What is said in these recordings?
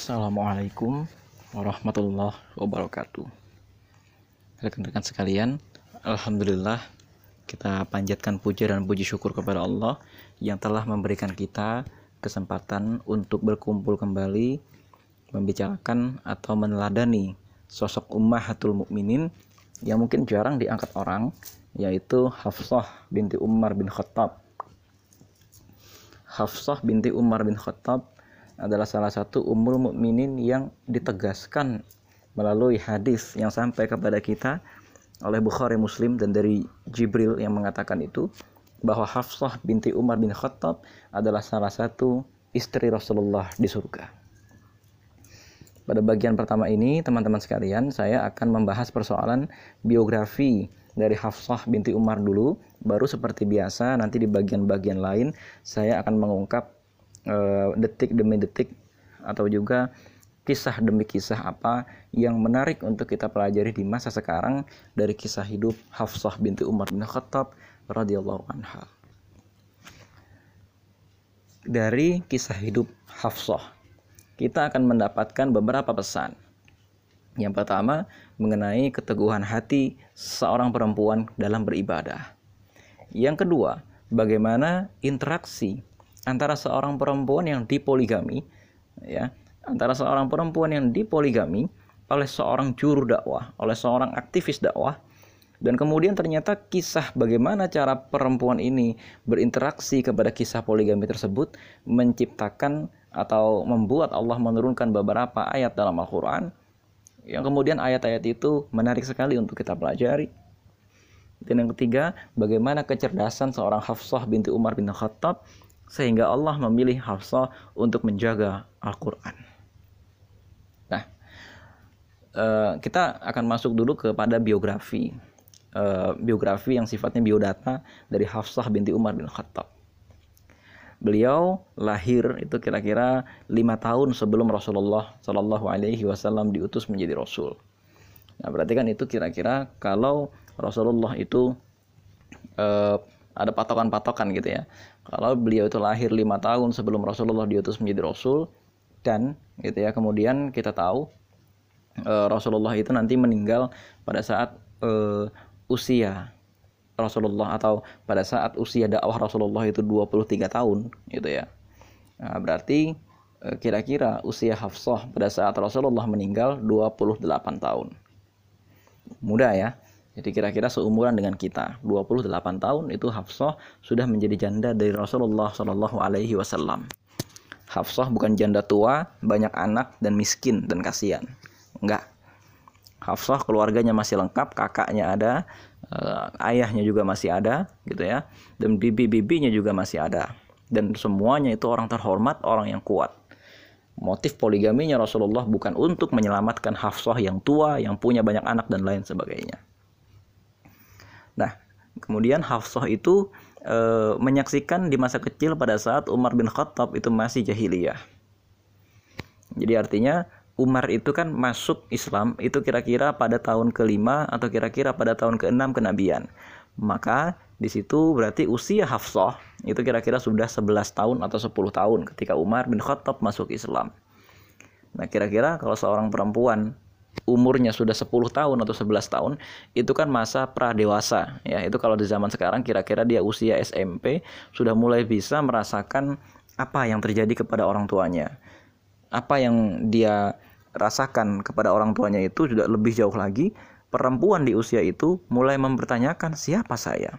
Assalamualaikum warahmatullahi wabarakatuh. Rekan-rekan sekalian, alhamdulillah kita panjatkan puja dan puji syukur kepada Allah yang telah memberikan kita kesempatan untuk berkumpul kembali membicarakan atau meneladani sosok ummahatul mukminin yang mungkin jarang diangkat orang yaitu Hafsah binti Umar bin Khattab. Hafsah binti Umar bin Khattab adalah salah satu umur mukminin yang ditegaskan melalui hadis yang sampai kepada kita oleh Bukhari Muslim dan dari Jibril yang mengatakan itu bahwa Hafsah binti Umar bin Khattab adalah salah satu istri Rasulullah di surga. Pada bagian pertama ini, teman-teman sekalian, saya akan membahas persoalan biografi dari Hafsah binti Umar dulu, baru seperti biasa nanti di bagian-bagian lain saya akan mengungkap uh, detik demi detik atau juga kisah demi kisah apa yang menarik untuk kita pelajari di masa sekarang dari kisah hidup Hafsah binti Umar bin Khattab radhiyallahu anha. Dari kisah hidup Hafsah, kita akan mendapatkan beberapa pesan. Yang pertama, mengenai keteguhan hati seorang perempuan dalam beribadah. Yang kedua, bagaimana interaksi antara seorang perempuan yang dipoligami ya antara seorang perempuan yang dipoligami oleh seorang juru dakwah, oleh seorang aktivis dakwah dan kemudian ternyata kisah bagaimana cara perempuan ini berinteraksi kepada kisah poligami tersebut menciptakan atau membuat Allah menurunkan beberapa ayat dalam Al-Qur'an yang kemudian ayat-ayat itu menarik sekali untuk kita pelajari. Dan yang ketiga, bagaimana kecerdasan seorang Hafsah binti Umar bin Khattab sehingga Allah memilih Hafsah untuk menjaga Al-Quran. Nah, eh, kita akan masuk dulu kepada biografi, eh, biografi yang sifatnya biodata dari Hafsah binti Umar bin Khattab. Beliau lahir itu kira-kira lima tahun sebelum Rasulullah Shallallahu Alaihi Wasallam diutus menjadi Rasul. Nah, berarti kan itu kira-kira kalau Rasulullah itu eh, ada patokan-patokan gitu ya. Kalau beliau itu lahir lima tahun sebelum Rasulullah diutus menjadi Rasul dan gitu ya kemudian kita tahu e, Rasulullah itu nanti meninggal pada saat e, usia Rasulullah atau pada saat usia dakwah Rasulullah itu 23 tahun gitu ya. Nah, berarti eh, kira-kira usia Hafsah pada saat Rasulullah meninggal 28 tahun. Mudah ya. Jadi kira-kira seumuran dengan kita, 28 tahun itu Hafsah sudah menjadi janda dari Rasulullah Shallallahu Alaihi Wasallam. Hafsah bukan janda tua, banyak anak dan miskin dan kasihan. Enggak. Hafsah keluarganya masih lengkap, kakaknya ada, uh, ayahnya juga masih ada, gitu ya, dan bibi-bibinya juga masih ada. Dan semuanya itu orang terhormat, orang yang kuat. Motif poligaminya Rasulullah bukan untuk menyelamatkan Hafsah yang tua, yang punya banyak anak dan lain sebagainya. Nah, kemudian Hafsah itu e, menyaksikan di masa kecil pada saat Umar bin Khattab itu masih jahiliyah. Jadi artinya Umar itu kan masuk Islam itu kira-kira pada tahun kelima atau kira-kira pada tahun keenam kenabian. Maka di situ berarti usia Hafsah itu kira-kira sudah 11 tahun atau 10 tahun ketika Umar bin Khattab masuk Islam. Nah, kira-kira kalau seorang perempuan umurnya sudah 10 tahun atau 11 tahun itu kan masa pradewasa ya. Itu kalau di zaman sekarang kira-kira dia usia SMP sudah mulai bisa merasakan apa yang terjadi kepada orang tuanya. Apa yang dia rasakan kepada orang tuanya itu sudah lebih jauh lagi perempuan di usia itu mulai mempertanyakan siapa saya?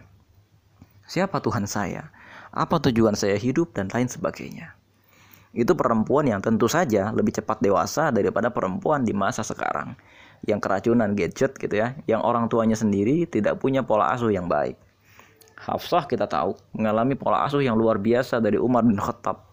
Siapa Tuhan saya? Apa tujuan saya hidup? dan lain sebagainya itu perempuan yang tentu saja lebih cepat dewasa daripada perempuan di masa sekarang yang keracunan gadget gitu ya, yang orang tuanya sendiri tidak punya pola asuh yang baik. Hafsah kita tahu mengalami pola asuh yang luar biasa dari Umar bin Khattab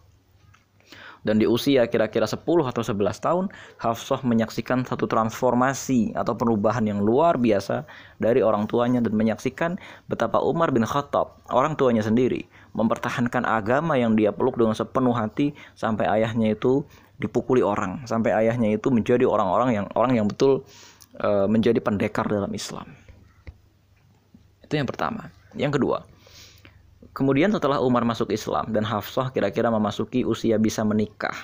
dan di usia kira-kira 10 atau 11 tahun Hafsah menyaksikan satu transformasi atau perubahan yang luar biasa dari orang tuanya dan menyaksikan betapa Umar bin Khattab orang tuanya sendiri mempertahankan agama yang dia peluk dengan sepenuh hati sampai ayahnya itu dipukuli orang sampai ayahnya itu menjadi orang-orang yang orang yang betul uh, menjadi pendekar dalam Islam itu yang pertama yang kedua Kemudian setelah Umar masuk Islam dan Hafsah kira-kira memasuki usia bisa menikah.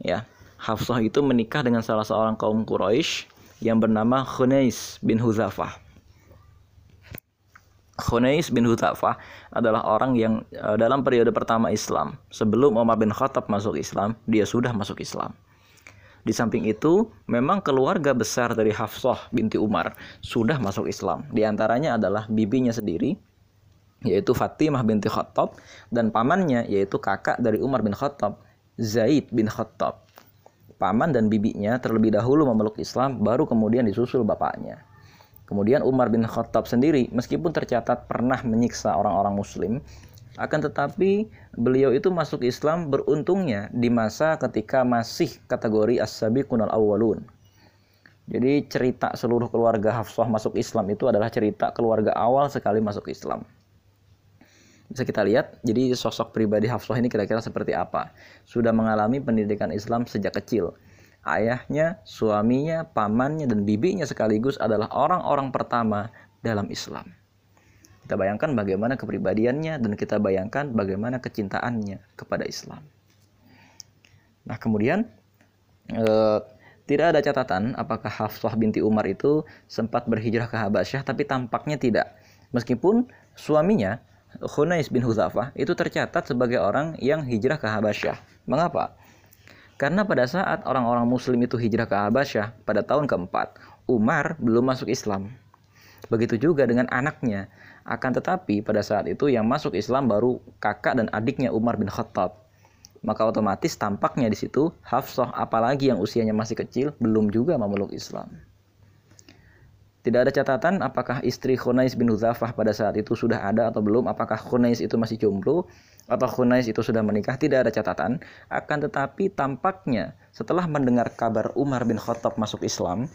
Ya. Hafsah itu menikah dengan salah seorang kaum Quraisy yang bernama Khunais bin Huzafah. Khunais bin Huzafah adalah orang yang uh, dalam periode pertama Islam, sebelum Umar bin Khattab masuk Islam, dia sudah masuk Islam. Di samping itu, memang keluarga besar dari Hafsah binti Umar sudah masuk Islam. Di antaranya adalah bibinya sendiri, yaitu Fatimah binti Khattab, dan pamannya, yaitu kakak dari Umar bin Khattab, Zaid bin Khattab. Paman dan bibinya terlebih dahulu memeluk Islam, baru kemudian disusul bapaknya. Kemudian Umar bin Khattab sendiri meskipun tercatat pernah menyiksa orang-orang muslim, akan tetapi beliau itu masuk Islam beruntungnya di masa ketika masih kategori as-sabiqun al-awwalun. Jadi cerita seluruh keluarga Hafsah masuk Islam itu adalah cerita keluarga awal sekali masuk Islam. Bisa kita lihat, jadi sosok pribadi Hafsah ini kira-kira seperti apa. Sudah mengalami pendidikan Islam sejak kecil ayahnya, suaminya, pamannya, dan bibinya sekaligus adalah orang-orang pertama dalam Islam. Kita bayangkan bagaimana kepribadiannya dan kita bayangkan bagaimana kecintaannya kepada Islam. Nah, kemudian eh, tidak ada catatan apakah Hafsah binti Umar itu sempat berhijrah ke Habasyah, tapi tampaknya tidak. Meskipun suaminya Khunais bin Huzafah itu tercatat sebagai orang yang hijrah ke Habasyah. Mengapa? Karena pada saat orang-orang muslim itu hijrah ke Habasyah pada tahun keempat, Umar belum masuk Islam. Begitu juga dengan anaknya. Akan tetapi pada saat itu yang masuk Islam baru kakak dan adiknya Umar bin Khattab. Maka otomatis tampaknya di situ Hafsah apalagi yang usianya masih kecil belum juga memeluk Islam. Tidak ada catatan apakah istri Khunais bin Huzafah pada saat itu sudah ada atau belum, apakah Khunais itu masih jomblo atau Khunais itu sudah menikah tidak ada catatan. Akan tetapi tampaknya setelah mendengar kabar Umar bin Khattab masuk Islam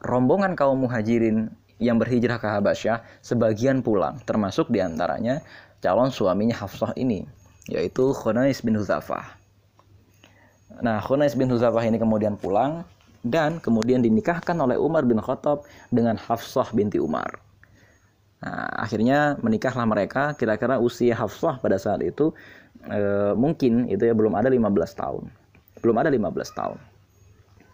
rombongan kaum muhajirin yang berhijrah ke Habasyah sebagian pulang termasuk di antaranya calon suaminya Hafsah ini yaitu Khunais bin Huzafah. Nah Khunais bin Huzafah ini kemudian pulang dan kemudian dinikahkan oleh Umar bin Khattab dengan Hafsah binti Umar Nah, akhirnya menikahlah mereka kira-kira usia Hafsah pada saat itu e, mungkin itu ya belum ada 15 tahun. Belum ada 15 tahun.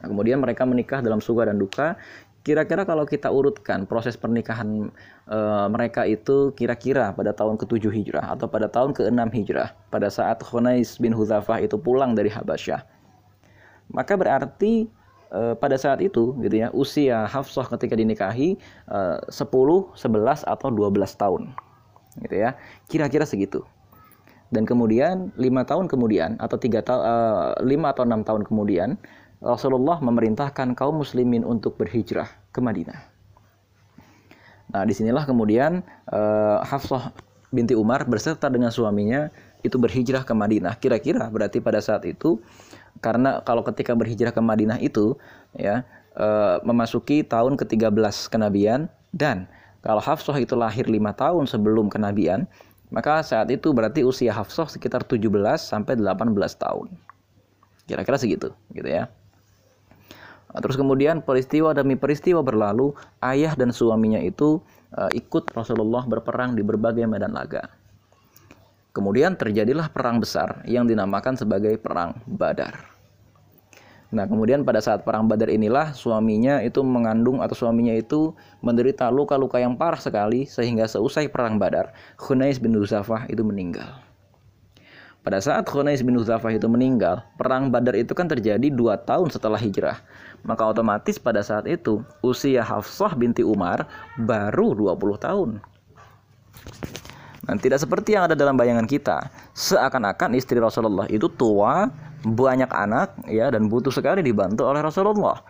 Nah, kemudian mereka menikah dalam suka dan duka. Kira-kira kalau kita urutkan proses pernikahan e, mereka itu kira-kira pada tahun ke-7 Hijrah atau pada tahun ke-6 Hijrah pada saat Khunais bin Huzafah itu pulang dari Habasyah. Maka berarti Eh, pada saat itu gitu ya usia Hafsah ketika dinikahi uh, 10, 11 atau 12 tahun gitu ya kira-kira segitu dan kemudian lima tahun kemudian atau tiga tahun uh, lima atau enam tahun kemudian Rasulullah memerintahkan kaum muslimin untuk berhijrah ke Madinah. Nah di sinilah kemudian uh, Hafsah binti Umar berserta dengan suaminya itu berhijrah ke Madinah. Kira-kira berarti pada saat itu karena kalau ketika berhijrah ke Madinah itu ya e, memasuki tahun ke-13 kenabian dan kalau Hafsah itu lahir lima tahun sebelum kenabian, maka saat itu berarti usia Hafsah sekitar 17 sampai 18 tahun. Kira-kira segitu, gitu ya. Terus kemudian peristiwa demi peristiwa berlalu, ayah dan suaminya itu e, ikut Rasulullah berperang di berbagai medan laga. Kemudian terjadilah perang besar yang dinamakan sebagai perang Badar. Nah, kemudian pada saat perang Badar inilah suaminya itu mengandung atau suaminya itu menderita luka-luka yang parah sekali sehingga seusai perang Badar, Khunais bin Huzafah itu meninggal. Pada saat Khunais bin Huzafah itu meninggal, perang Badar itu kan terjadi dua tahun setelah hijrah. Maka otomatis pada saat itu usia Hafsah binti Umar baru 20 tahun. Dan tidak seperti yang ada dalam bayangan kita. Seakan-akan istri Rasulullah itu tua, banyak anak, ya dan butuh sekali dibantu oleh Rasulullah.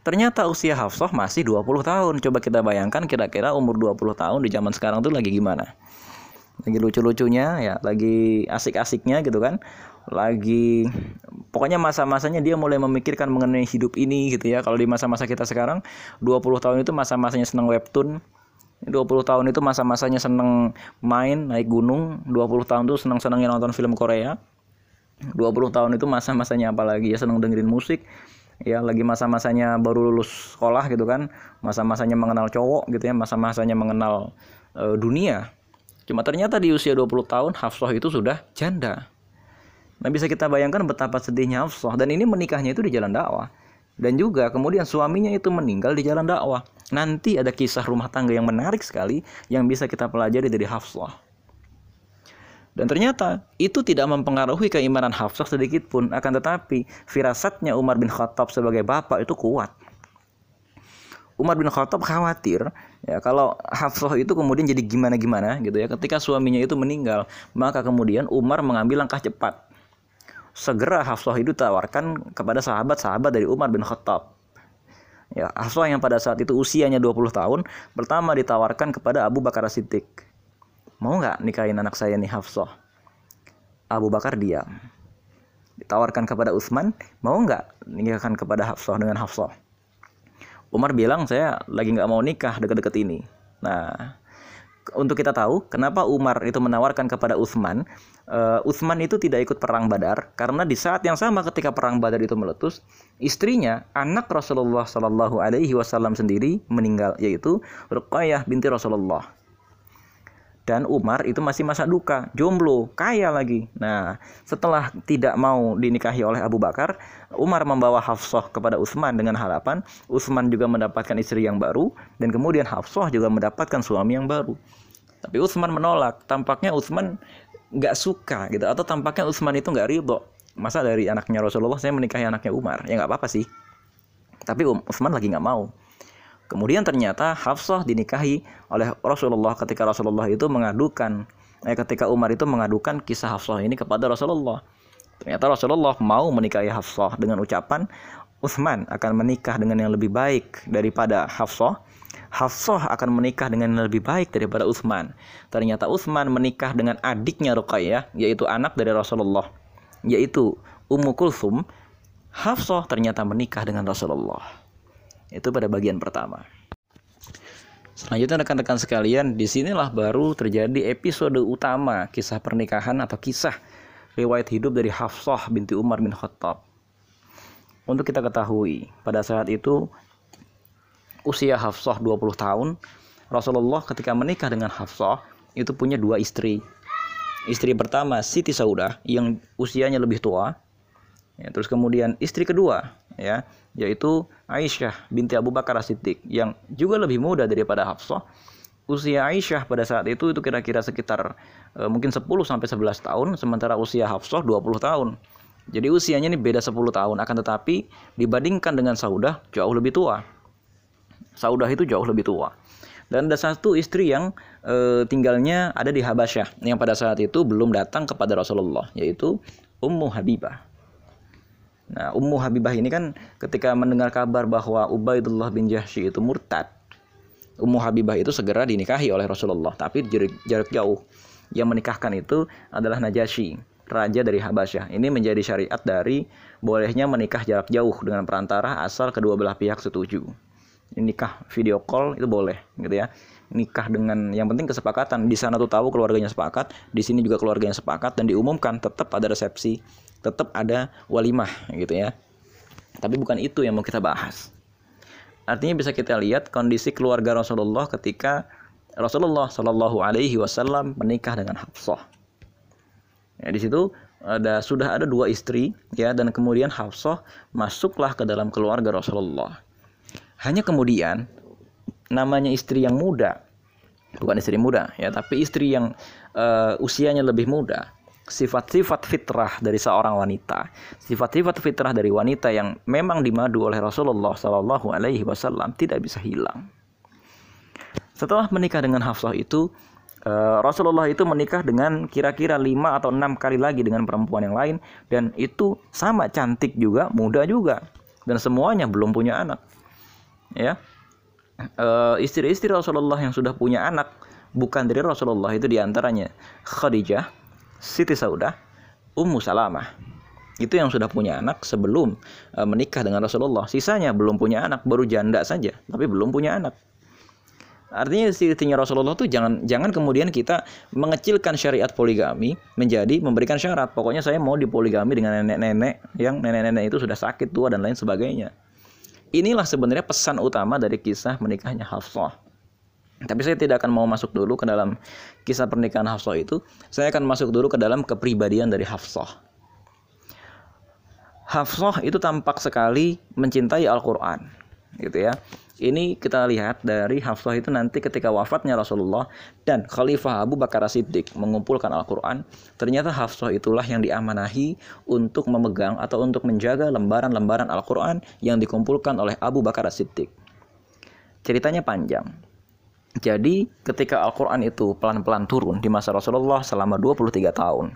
Ternyata usia Hafsah masih 20 tahun. Coba kita bayangkan kira-kira umur 20 tahun di zaman sekarang tuh lagi gimana? Lagi lucu-lucunya ya, lagi asik-asiknya gitu kan. Lagi pokoknya masa-masanya dia mulai memikirkan mengenai hidup ini gitu ya. Kalau di masa-masa kita sekarang 20 tahun itu masa-masanya senang webtoon, 20 tahun itu masa-masanya seneng main naik gunung 20 tahun tuh seneng-senengnya nonton film Korea 20 tahun itu masa-masanya apalagi ya seneng dengerin musik ya lagi masa-masanya baru lulus sekolah gitu kan masa-masanya mengenal cowok gitu ya masa-masanya mengenal e, dunia cuma ternyata di usia 20 tahun Hafsah itu sudah janda Nah bisa kita bayangkan betapa sedihnya Hafsah dan ini menikahnya itu di jalan dakwah. Dan juga kemudian suaminya itu meninggal di jalan dakwah. Nanti ada kisah rumah tangga yang menarik sekali yang bisa kita pelajari dari Hafsah. Dan ternyata itu tidak mempengaruhi keimanan Hafsah sedikit pun. Akan tetapi firasatnya Umar bin Khattab sebagai bapak itu kuat. Umar bin Khattab khawatir ya kalau Hafsah itu kemudian jadi gimana-gimana gitu ya ketika suaminya itu meninggal maka kemudian Umar mengambil langkah cepat segera Hafsah itu tawarkan kepada sahabat-sahabat dari Umar bin Khattab ya Hafsah yang pada saat itu usianya 20 tahun pertama ditawarkan kepada Abu Bakar Siddiq mau nggak nikahin anak saya nih Hafsah? Abu Bakar diam. Ditawarkan kepada Utsman mau nggak nikahkan kepada Hafsah dengan Hafsah? Umar bilang saya lagi nggak mau nikah deket-deket ini. Nah, untuk kita tahu kenapa Umar itu menawarkan kepada Utsman, uh, Utsman itu tidak ikut perang Badar karena di saat yang sama ketika perang Badar itu meletus, istrinya anak Rasulullah Shallallahu Alaihi Wasallam sendiri meninggal yaitu Ruqayyah binti Rasulullah dan Umar itu masih masa duka, jomblo, kaya lagi. Nah, setelah tidak mau dinikahi oleh Abu Bakar, Umar membawa Hafsah kepada Utsman dengan harapan Utsman juga mendapatkan istri yang baru dan kemudian Hafsah juga mendapatkan suami yang baru. Tapi Utsman menolak. Tampaknya Utsman nggak suka gitu atau tampaknya Utsman itu nggak ridho. Masa dari anaknya Rasulullah saya menikahi anaknya Umar? Ya nggak apa-apa sih. Tapi Utsman lagi nggak mau. Kemudian ternyata Hafsah dinikahi oleh Rasulullah ketika Rasulullah itu mengadukan eh, ketika Umar itu mengadukan kisah Hafsah ini kepada Rasulullah. Ternyata Rasulullah mau menikahi Hafsah dengan ucapan Utsman akan menikah dengan yang lebih baik daripada Hafsah. Hafsah akan menikah dengan yang lebih baik daripada Utsman. Ternyata Utsman menikah dengan adiknya Ruqayyah yaitu anak dari Rasulullah yaitu Ummu Kulsum. Hafsah ternyata menikah dengan Rasulullah. Itu pada bagian pertama. Selanjutnya rekan-rekan sekalian, di sinilah baru terjadi episode utama kisah pernikahan atau kisah riwayat hidup dari Hafsah binti Umar bin Khattab. Untuk kita ketahui, pada saat itu usia Hafsah 20 tahun, Rasulullah ketika menikah dengan Hafsah itu punya dua istri. Istri pertama Siti Saudah yang usianya lebih tua. Ya, terus kemudian istri kedua ya yaitu Aisyah binti Abu Bakar As-Siddiq yang juga lebih muda daripada Hafsah. Usia Aisyah pada saat itu itu kira-kira sekitar e, mungkin 10 sampai 11 tahun sementara usia Hafsah 20 tahun. Jadi usianya ini beda 10 tahun akan tetapi dibandingkan dengan Saudah jauh lebih tua. Saudah itu jauh lebih tua. Dan ada satu istri yang e, tinggalnya ada di Habasyah yang pada saat itu belum datang kepada Rasulullah yaitu Ummu Habibah. Nah, Ummu Habibah ini kan ketika mendengar kabar bahwa Ubaidullah bin Jahsy itu murtad, Ummu Habibah itu segera dinikahi oleh Rasulullah, tapi jarak, jarak jauh. Yang menikahkan itu adalah Najasyi, raja dari Habasyah. Ini menjadi syariat dari bolehnya menikah jarak jauh dengan perantara asal kedua belah pihak setuju. Nikah video call itu boleh, gitu ya. Nikah dengan yang penting kesepakatan. Di sana tuh tahu keluarganya sepakat, di sini juga keluarganya sepakat dan diumumkan tetap ada resepsi tetap ada walimah gitu ya. Tapi bukan itu yang mau kita bahas. Artinya bisa kita lihat kondisi keluarga Rasulullah ketika Rasulullah Shallallahu Alaihi Wasallam menikah dengan Hafsah. Ya, di situ ada sudah ada dua istri ya dan kemudian Hafsah masuklah ke dalam keluarga Rasulullah. Hanya kemudian namanya istri yang muda bukan istri muda ya tapi istri yang uh, usianya lebih muda sifat-sifat fitrah dari seorang wanita, sifat-sifat fitrah dari wanita yang memang dimadu oleh Rasulullah Shallallahu Alaihi Wasallam tidak bisa hilang. Setelah menikah dengan Hafsah itu, eh, Rasulullah itu menikah dengan kira-kira lima atau enam kali lagi dengan perempuan yang lain dan itu sama cantik juga, muda juga dan semuanya belum punya anak. Ya, eh, istri-istri Rasulullah yang sudah punya anak bukan dari Rasulullah itu di antaranya Khadijah, Siti Saudah, Ummu Salamah. Itu yang sudah punya anak sebelum uh, menikah dengan Rasulullah. Sisanya belum punya anak, baru janda saja, tapi belum punya anak. Artinya istrinya Rasulullah tuh jangan jangan kemudian kita mengecilkan syariat poligami menjadi memberikan syarat. Pokoknya saya mau dipoligami dengan nenek-nenek yang nenek-nenek itu sudah sakit tua dan lain sebagainya. Inilah sebenarnya pesan utama dari kisah menikahnya Hafsah. Tapi saya tidak akan mau masuk dulu ke dalam kisah pernikahan Hafsah itu. Saya akan masuk dulu ke dalam kepribadian dari Hafsah. Hafsah itu tampak sekali mencintai Al-Qur'an, gitu ya. Ini kita lihat dari Hafsah itu nanti ketika wafatnya Rasulullah dan Khalifah Abu Bakar Siddiq mengumpulkan Al-Quran. Ternyata Hafsah itulah yang diamanahi untuk memegang atau untuk menjaga lembaran-lembaran Al-Quran yang dikumpulkan oleh Abu Bakar Siddiq. Ceritanya panjang. Jadi ketika Al-Quran itu pelan-pelan turun di masa Rasulullah selama 23 tahun.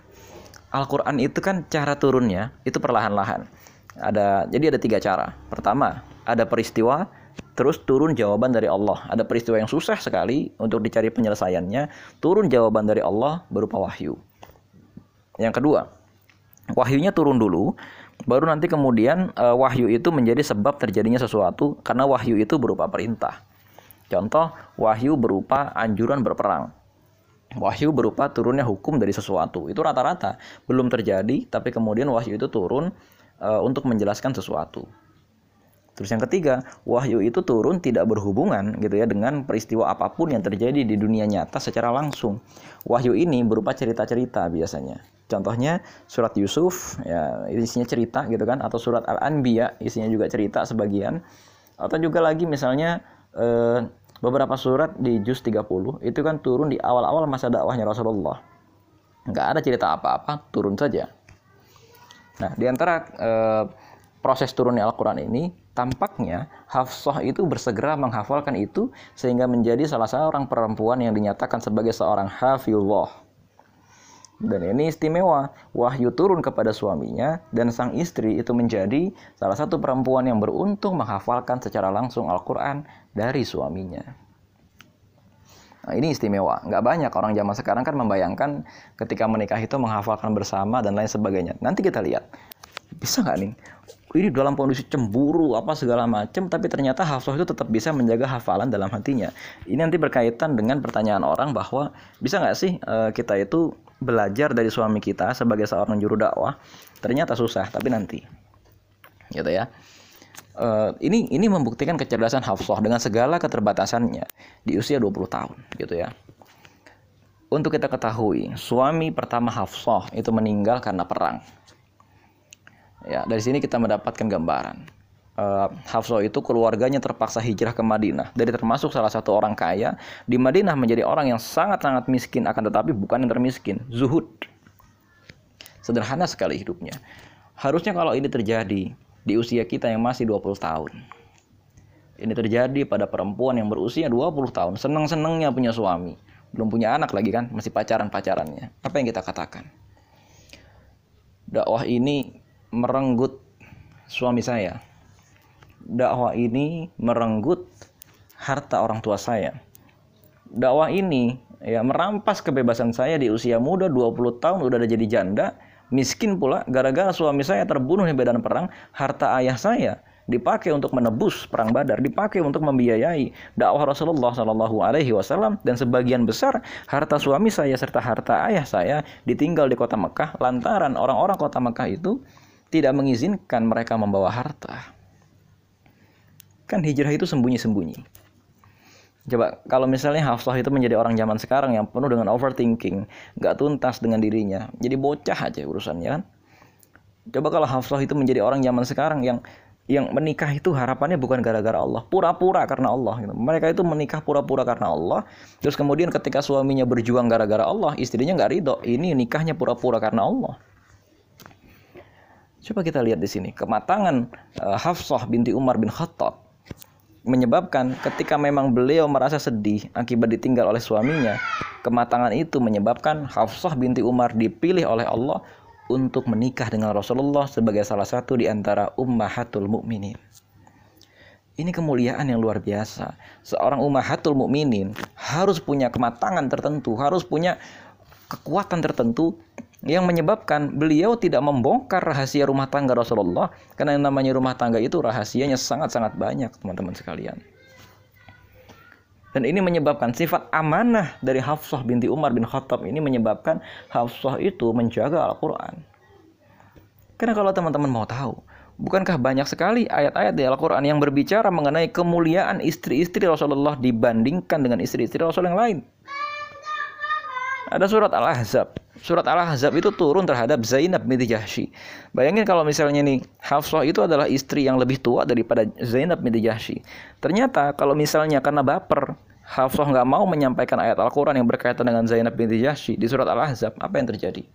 Al-Quran itu kan cara turunnya itu perlahan-lahan. Ada jadi ada tiga cara. Pertama, ada peristiwa Terus turun jawaban dari Allah. Ada peristiwa yang susah sekali untuk dicari penyelesaiannya. Turun jawaban dari Allah berupa wahyu. Yang kedua, wahyunya turun dulu. Baru nanti kemudian uh, wahyu itu menjadi sebab terjadinya sesuatu. Karena wahyu itu berupa perintah. Contoh, wahyu berupa anjuran berperang. Wahyu berupa turunnya hukum dari sesuatu. Itu rata-rata belum terjadi, tapi kemudian wahyu itu turun uh, untuk menjelaskan sesuatu. Terus yang ketiga, wahyu itu turun tidak berhubungan gitu ya dengan peristiwa apa pun yang terjadi di dunia nyata secara langsung. Wahyu ini berupa cerita-cerita biasanya. Contohnya surat Yusuf ya isinya cerita gitu kan atau surat Al-Anbiya isinya juga cerita sebagian. Atau juga lagi misalnya eh, beberapa surat di juz 30 itu kan turun di awal-awal masa dakwahnya Rasulullah. Nggak ada cerita apa-apa, turun saja. Nah, di antara eh, proses turunnya Al-Quran ini Tampaknya Hafsah itu bersegera menghafalkan itu sehingga menjadi salah seorang perempuan yang dinyatakan sebagai seorang hafillah. Dan ini istimewa, wahyu turun kepada suaminya dan sang istri itu menjadi salah satu perempuan yang beruntung menghafalkan secara langsung Al-Quran dari suaminya. Nah, ini istimewa. Nggak banyak orang zaman sekarang kan membayangkan ketika menikah itu menghafalkan bersama dan lain sebagainya. Nanti kita lihat. Bisa nggak nih ini dalam kondisi cemburu apa segala macam tapi ternyata Hafsah itu tetap bisa menjaga hafalan dalam hatinya ini nanti berkaitan dengan pertanyaan orang bahwa bisa nggak sih uh, kita itu belajar dari suami kita sebagai seorang juru dakwah ternyata susah tapi nanti gitu ya uh, ini ini membuktikan kecerdasan Hafsah dengan segala keterbatasannya di usia 20 tahun gitu ya untuk kita ketahui suami pertama Hafsah itu meninggal karena perang Ya, dari sini kita mendapatkan gambaran. Uh, Hafsah itu keluarganya terpaksa hijrah ke Madinah dari termasuk salah satu orang kaya di Madinah menjadi orang yang sangat-sangat miskin akan tetapi bukan yang termiskin, zuhud. Sederhana sekali hidupnya. Harusnya kalau ini terjadi di usia kita yang masih 20 tahun. Ini terjadi pada perempuan yang berusia 20 tahun, senang-senangnya punya suami, belum punya anak lagi kan, masih pacaran-pacarannya. Apa yang kita katakan? Dakwah ini merenggut suami saya. Dakwah ini merenggut harta orang tua saya. Dakwah ini ya merampas kebebasan saya di usia muda 20 tahun udah ada jadi janda, miskin pula gara-gara suami saya terbunuh di medan perang, harta ayah saya dipakai untuk menebus perang Badar, dipakai untuk membiayai dakwah Rasulullah Shallallahu Alaihi Wasallam dan sebagian besar harta suami saya serta harta ayah saya ditinggal di kota Mekah lantaran orang-orang kota Mekah itu tidak mengizinkan mereka membawa harta. Kan hijrah itu sembunyi-sembunyi. Coba kalau misalnya Hafsah itu menjadi orang zaman sekarang yang penuh dengan overthinking, nggak tuntas dengan dirinya, jadi bocah aja urusannya kan. Coba kalau Hafsah itu menjadi orang zaman sekarang yang yang menikah itu harapannya bukan gara-gara Allah, pura-pura karena Allah. Gitu. Mereka itu menikah pura-pura karena Allah. Terus kemudian ketika suaminya berjuang gara-gara Allah, istrinya nggak ridho. Ini nikahnya pura-pura karena Allah. Coba kita lihat di sini kematangan uh, Hafsah binti Umar bin Khattab menyebabkan ketika memang beliau merasa sedih akibat ditinggal oleh suaminya, kematangan itu menyebabkan Hafsah binti Umar dipilih oleh Allah untuk menikah dengan Rasulullah sebagai salah satu di antara ummahatul mukminin. Ini kemuliaan yang luar biasa. Seorang ummahatul mukminin harus punya kematangan tertentu, harus punya kekuatan tertentu yang menyebabkan beliau tidak membongkar rahasia rumah tangga Rasulullah karena yang namanya rumah tangga itu rahasianya sangat-sangat banyak teman-teman sekalian. Dan ini menyebabkan sifat amanah dari Hafsah binti Umar bin Khattab ini menyebabkan Hafsah itu menjaga Al-Quran. Karena kalau teman-teman mau tahu, bukankah banyak sekali ayat-ayat di Al-Quran yang berbicara mengenai kemuliaan istri-istri Rasulullah dibandingkan dengan istri-istri Rasul yang lain? Ada surat Al-Ahzab. Surat Al-Ahzab itu turun terhadap Zainab binti Jahsy. Bayangin kalau misalnya nih Hafsah itu adalah istri yang lebih tua daripada Zainab binti Jahsy. Ternyata kalau misalnya karena baper Hafsah nggak mau menyampaikan ayat Al-Quran yang berkaitan dengan Zainab binti Jahsy di surat Al-Ahzab, apa yang terjadi?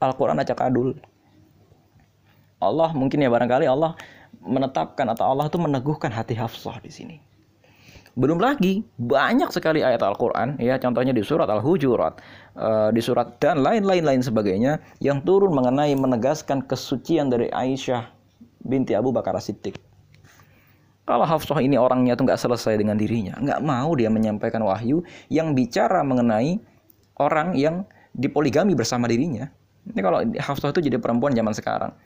Al-Quran acak adul. Allah mungkin ya barangkali Allah menetapkan atau Allah itu meneguhkan hati Hafsah di sini. Belum lagi banyak sekali ayat Al-Qur'an ya contohnya di surat Al-Hujurat, uh, di surat dan lain-lain lain sebagainya yang turun mengenai menegaskan kesucian dari Aisyah binti Abu Bakar Siddiq. Kalau Hafsah ini orangnya tuh nggak selesai dengan dirinya, nggak mau dia menyampaikan wahyu yang bicara mengenai orang yang dipoligami bersama dirinya. Ini kalau Hafsah itu jadi perempuan zaman sekarang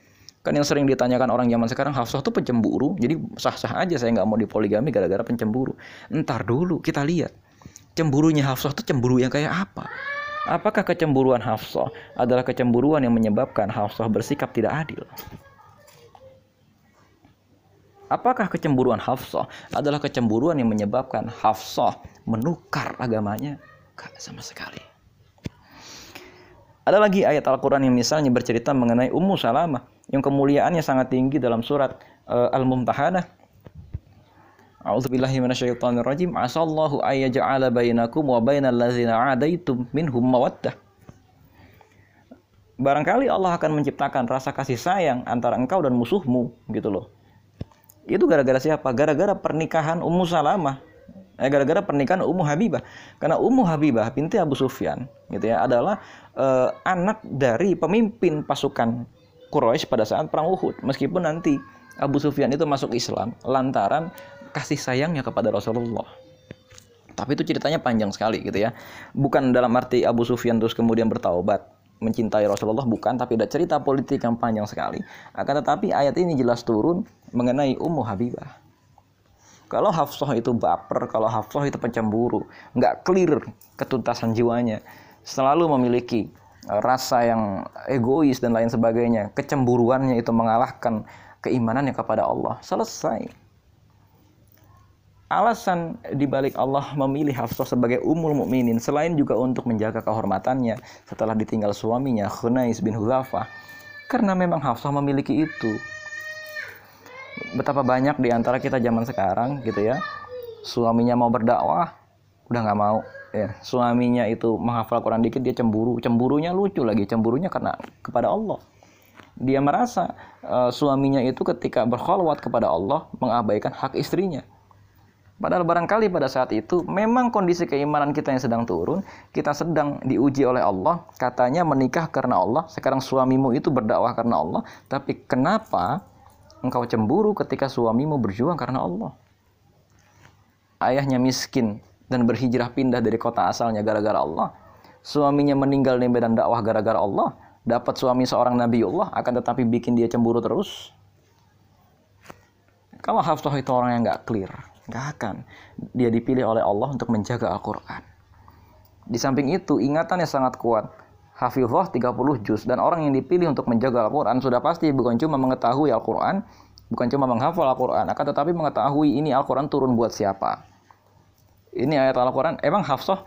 Kan yang sering ditanyakan orang zaman sekarang Hafsah tuh pencemburu. Jadi sah-sah aja saya nggak mau dipoligami gara-gara pencemburu. Entar dulu kita lihat. Cemburunya Hafsah tuh cemburu yang kayak apa? Apakah kecemburuan Hafsah adalah kecemburuan yang menyebabkan Hafsah bersikap tidak adil? Apakah kecemburuan Hafsah adalah kecemburuan yang menyebabkan Hafsah menukar agamanya? Gak sama sekali. Ada lagi ayat Al-Quran yang misalnya bercerita mengenai Ummu Salamah yang kemuliaannya sangat tinggi dalam surat uh, Al-Mumtahanah. A'udzubillahi minasyaitonirrajim. Asallahu ayyaj'ala bainakum wa bainal ladzina 'adaitum minhum mawaddah. Barangkali Allah akan menciptakan rasa kasih sayang antara engkau dan musuhmu gitu loh. Itu gara-gara siapa? Gara-gara pernikahan Ummu Salamah eh, gara-gara pernikahan Ummu Habibah karena Ummu Habibah binti Abu Sufyan gitu ya adalah eh, anak dari pemimpin pasukan Quraisy pada saat perang Uhud meskipun nanti Abu Sufyan itu masuk Islam lantaran kasih sayangnya kepada Rasulullah. Tapi itu ceritanya panjang sekali gitu ya. Bukan dalam arti Abu Sufyan terus kemudian bertaubat mencintai Rasulullah bukan tapi ada cerita politik yang panjang sekali. Akan tetapi ayat ini jelas turun mengenai Ummu Habibah. Kalau Hafsah itu baper, kalau Hafsah itu pencemburu, nggak clear ketuntasan jiwanya, selalu memiliki rasa yang egois dan lain sebagainya, kecemburuannya itu mengalahkan keimanannya kepada Allah. Selesai. Alasan dibalik Allah memilih Hafsah sebagai umul mukminin selain juga untuk menjaga kehormatannya setelah ditinggal suaminya Khunais bin Huzafa karena memang Hafsah memiliki itu betapa banyak di antara kita zaman sekarang gitu ya suaminya mau berdakwah udah nggak mau ya suaminya itu menghafal Quran dikit dia cemburu. Cemburunya lucu lagi cemburunya karena kepada Allah. Dia merasa uh, suaminya itu ketika berkholwat kepada Allah mengabaikan hak istrinya. Padahal barangkali pada saat itu memang kondisi keimanan kita yang sedang turun, kita sedang diuji oleh Allah, katanya menikah karena Allah, sekarang suamimu itu berdakwah karena Allah, tapi kenapa engkau cemburu ketika suamimu berjuang karena Allah. Ayahnya miskin dan berhijrah pindah dari kota asalnya gara-gara Allah. Suaminya meninggal di medan dakwah gara-gara Allah. Dapat suami seorang Nabiullah akan tetapi bikin dia cemburu terus. Kalau Hafsah itu orang yang nggak clear, nggak akan. Dia dipilih oleh Allah untuk menjaga Al-Quran. Di samping itu, ingatannya sangat kuat hafizah 30 juz dan orang yang dipilih untuk menjaga Al-Qur'an sudah pasti bukan cuma mengetahui Al-Qur'an, bukan cuma menghafal Al-Qur'an, akan tetapi mengetahui ini Al-Qur'an turun buat siapa. Ini ayat Al-Qur'an emang hafizah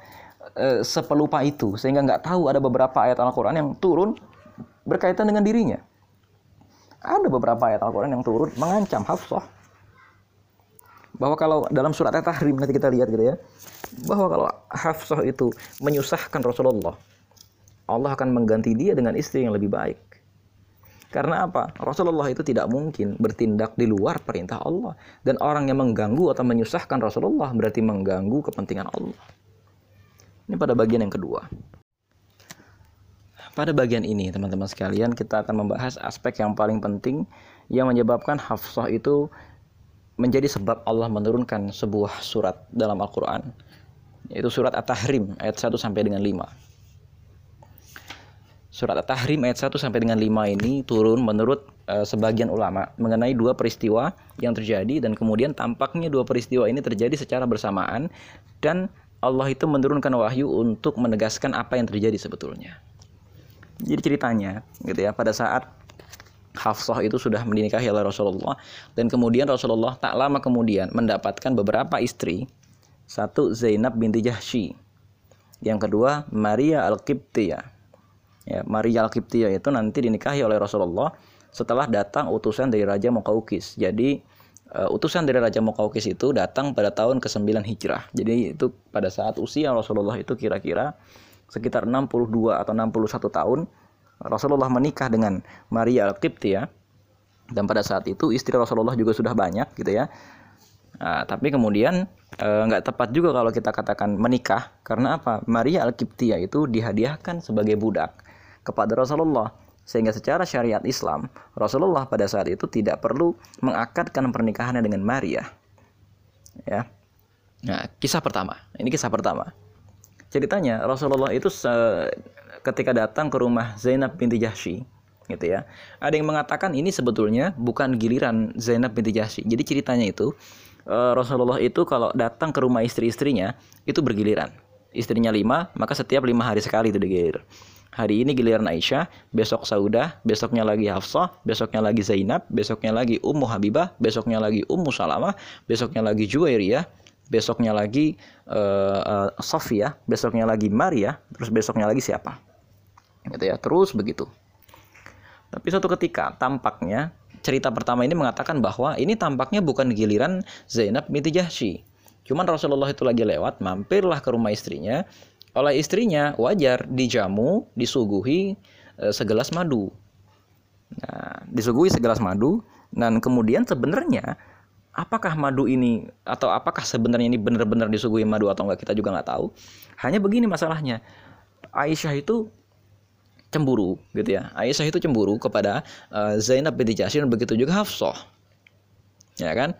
e, sepelupa itu sehingga nggak tahu ada beberapa ayat Al-Qur'an yang turun berkaitan dengan dirinya. Ada beberapa ayat Al-Qur'an yang turun mengancam hafizah bahwa kalau dalam surat At-Tahrim nanti kita lihat gitu ya bahwa kalau Hafsah itu menyusahkan Rasulullah Allah akan mengganti dia dengan istri yang lebih baik. Karena apa? Rasulullah itu tidak mungkin bertindak di luar perintah Allah. Dan orang yang mengganggu atau menyusahkan Rasulullah berarti mengganggu kepentingan Allah. Ini pada bagian yang kedua. Pada bagian ini, teman-teman sekalian, kita akan membahas aspek yang paling penting yang menyebabkan Hafsah itu menjadi sebab Allah menurunkan sebuah surat dalam Al-Quran. Yaitu surat At-Tahrim ayat 1 sampai dengan 5 surat At-Tahrim ayat 1 sampai dengan 5 ini turun menurut uh, sebagian ulama mengenai dua peristiwa yang terjadi dan kemudian tampaknya dua peristiwa ini terjadi secara bersamaan dan Allah itu menurunkan wahyu untuk menegaskan apa yang terjadi sebetulnya. Jadi ceritanya gitu ya pada saat Hafsah itu sudah menikahi oleh Rasulullah dan kemudian Rasulullah tak lama kemudian mendapatkan beberapa istri satu Zainab binti Jahsy Yang kedua, Maria Al-Qibtiyah. Ya, Maria Al-Qibtiyah itu nanti dinikahi oleh Rasulullah setelah datang utusan dari Raja Mukaukis. Jadi uh, utusan dari Raja Mukaukis itu datang pada tahun ke-9 Hijrah. Jadi itu pada saat usia Rasulullah itu kira-kira sekitar 62 atau 61 tahun Rasulullah menikah dengan Maria Al-Qibtiyah dan pada saat itu istri Rasulullah juga sudah banyak gitu ya. Nah, tapi kemudian eh, nggak e, tepat juga kalau kita katakan menikah karena apa? Maria Al-Qibtiyah itu dihadiahkan sebagai budak kepada Rasulullah sehingga secara syariat Islam Rasulullah pada saat itu tidak perlu mengakadkan pernikahannya dengan Maria. Ya. Nah, kisah pertama. Ini kisah pertama. Ceritanya Rasulullah itu ketika datang ke rumah Zainab binti Jahsy gitu ya. Ada yang mengatakan ini sebetulnya bukan giliran Zainab binti Jahsy. Jadi ceritanya itu eh, Rasulullah itu kalau datang ke rumah istri-istrinya itu bergiliran. Istrinya lima, maka setiap lima hari sekali itu digilir. Hari ini giliran Aisyah, besok Saudah, besoknya lagi Hafsah, besoknya lagi Zainab, besoknya lagi Ummu Habibah, besoknya lagi Ummu Salamah, besoknya lagi Juwairiyah, besoknya lagi uh, uh, Sofia, besoknya lagi Maria, terus besoknya lagi siapa? Gitu ya, terus begitu. Tapi suatu ketika tampaknya cerita pertama ini mengatakan bahwa ini tampaknya bukan giliran Zainab binti Jahsy. Cuman Rasulullah itu lagi lewat, mampirlah ke rumah istrinya, oleh istrinya wajar dijamu, disuguhi e, segelas madu. Nah, disuguhi segelas madu dan kemudian sebenarnya apakah madu ini atau apakah sebenarnya ini benar-benar disuguhi madu atau enggak kita juga nggak tahu. Hanya begini masalahnya. Aisyah itu cemburu gitu ya. Aisyah itu cemburu kepada uh, Zainab binti Jahsy dan begitu juga Hafsah. Ya kan?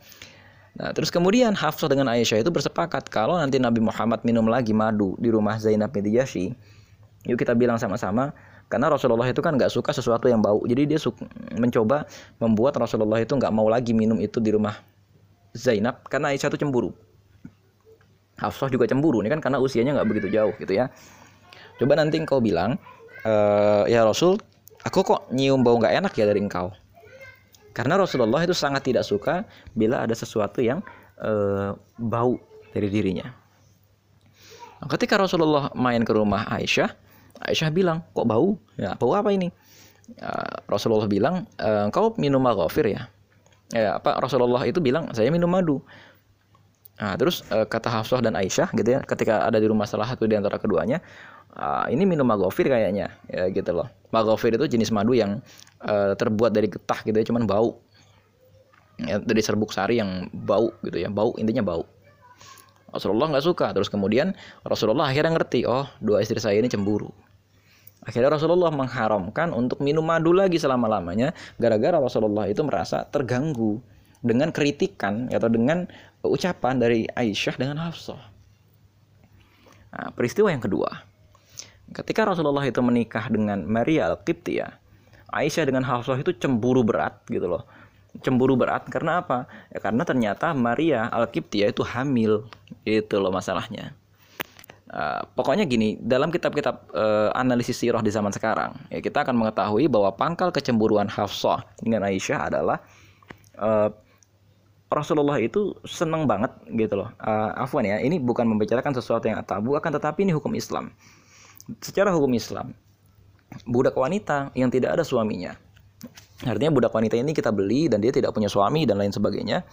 Nah, terus kemudian Hafsah dengan Aisyah itu bersepakat kalau nanti Nabi Muhammad minum lagi madu di rumah Zainab binti Jahsy, yuk kita bilang sama-sama karena Rasulullah itu kan nggak suka sesuatu yang bau, jadi dia mencoba membuat Rasulullah itu nggak mau lagi minum itu di rumah Zainab karena Aisyah itu cemburu. Hafsah juga cemburu, ini kan karena usianya nggak begitu jauh gitu ya. Coba nanti engkau bilang, e, ya Rasul, aku kok nyium bau nggak enak ya dari engkau. Karena Rasulullah itu sangat tidak suka bila ada sesuatu yang e, bau dari dirinya. Nah, ketika Rasulullah main ke rumah Aisyah, Aisyah bilang, kok bau? Ya, bau apa ini? Uh, Rasulullah bilang, e, kau minum maghfir ya? Ya, apa Rasulullah itu bilang, saya minum madu. Nah, terus uh, kata Hafsah dan Aisyah gitu ya, ketika ada di rumah salah satu di antara keduanya, uh, ini minum magofir kayaknya, ya gitu loh. Magofir itu jenis madu yang uh, terbuat dari getah gitu ya, cuman bau. Ya, dari serbuk sari yang bau gitu ya, bau intinya bau. Rasulullah nggak suka, terus kemudian Rasulullah akhirnya ngerti, oh dua istri saya ini cemburu. Akhirnya Rasulullah mengharamkan untuk minum madu lagi selama-lamanya gara-gara Rasulullah itu merasa terganggu dengan kritikan atau dengan ucapan dari Aisyah dengan Hafsah. Nah, peristiwa yang kedua. Ketika Rasulullah itu menikah dengan Maria Al-Qibtiyah, Aisyah dengan Hafsah itu cemburu berat gitu loh. Cemburu berat karena apa? Ya karena ternyata Maria Al-Qibtiyah itu hamil. Itu loh masalahnya. Uh, pokoknya gini, dalam kitab-kitab uh, analisis sirah di zaman sekarang, ya kita akan mengetahui bahwa pangkal kecemburuan Hafsah dengan Aisyah adalah uh, Rasulullah itu seneng banget gitu loh. Uh, afwan ya, ini bukan membicarakan sesuatu yang tabu, akan tetapi ini hukum Islam. Secara hukum Islam, budak wanita yang tidak ada suaminya, artinya budak wanita ini kita beli dan dia tidak punya suami dan lain sebagainya,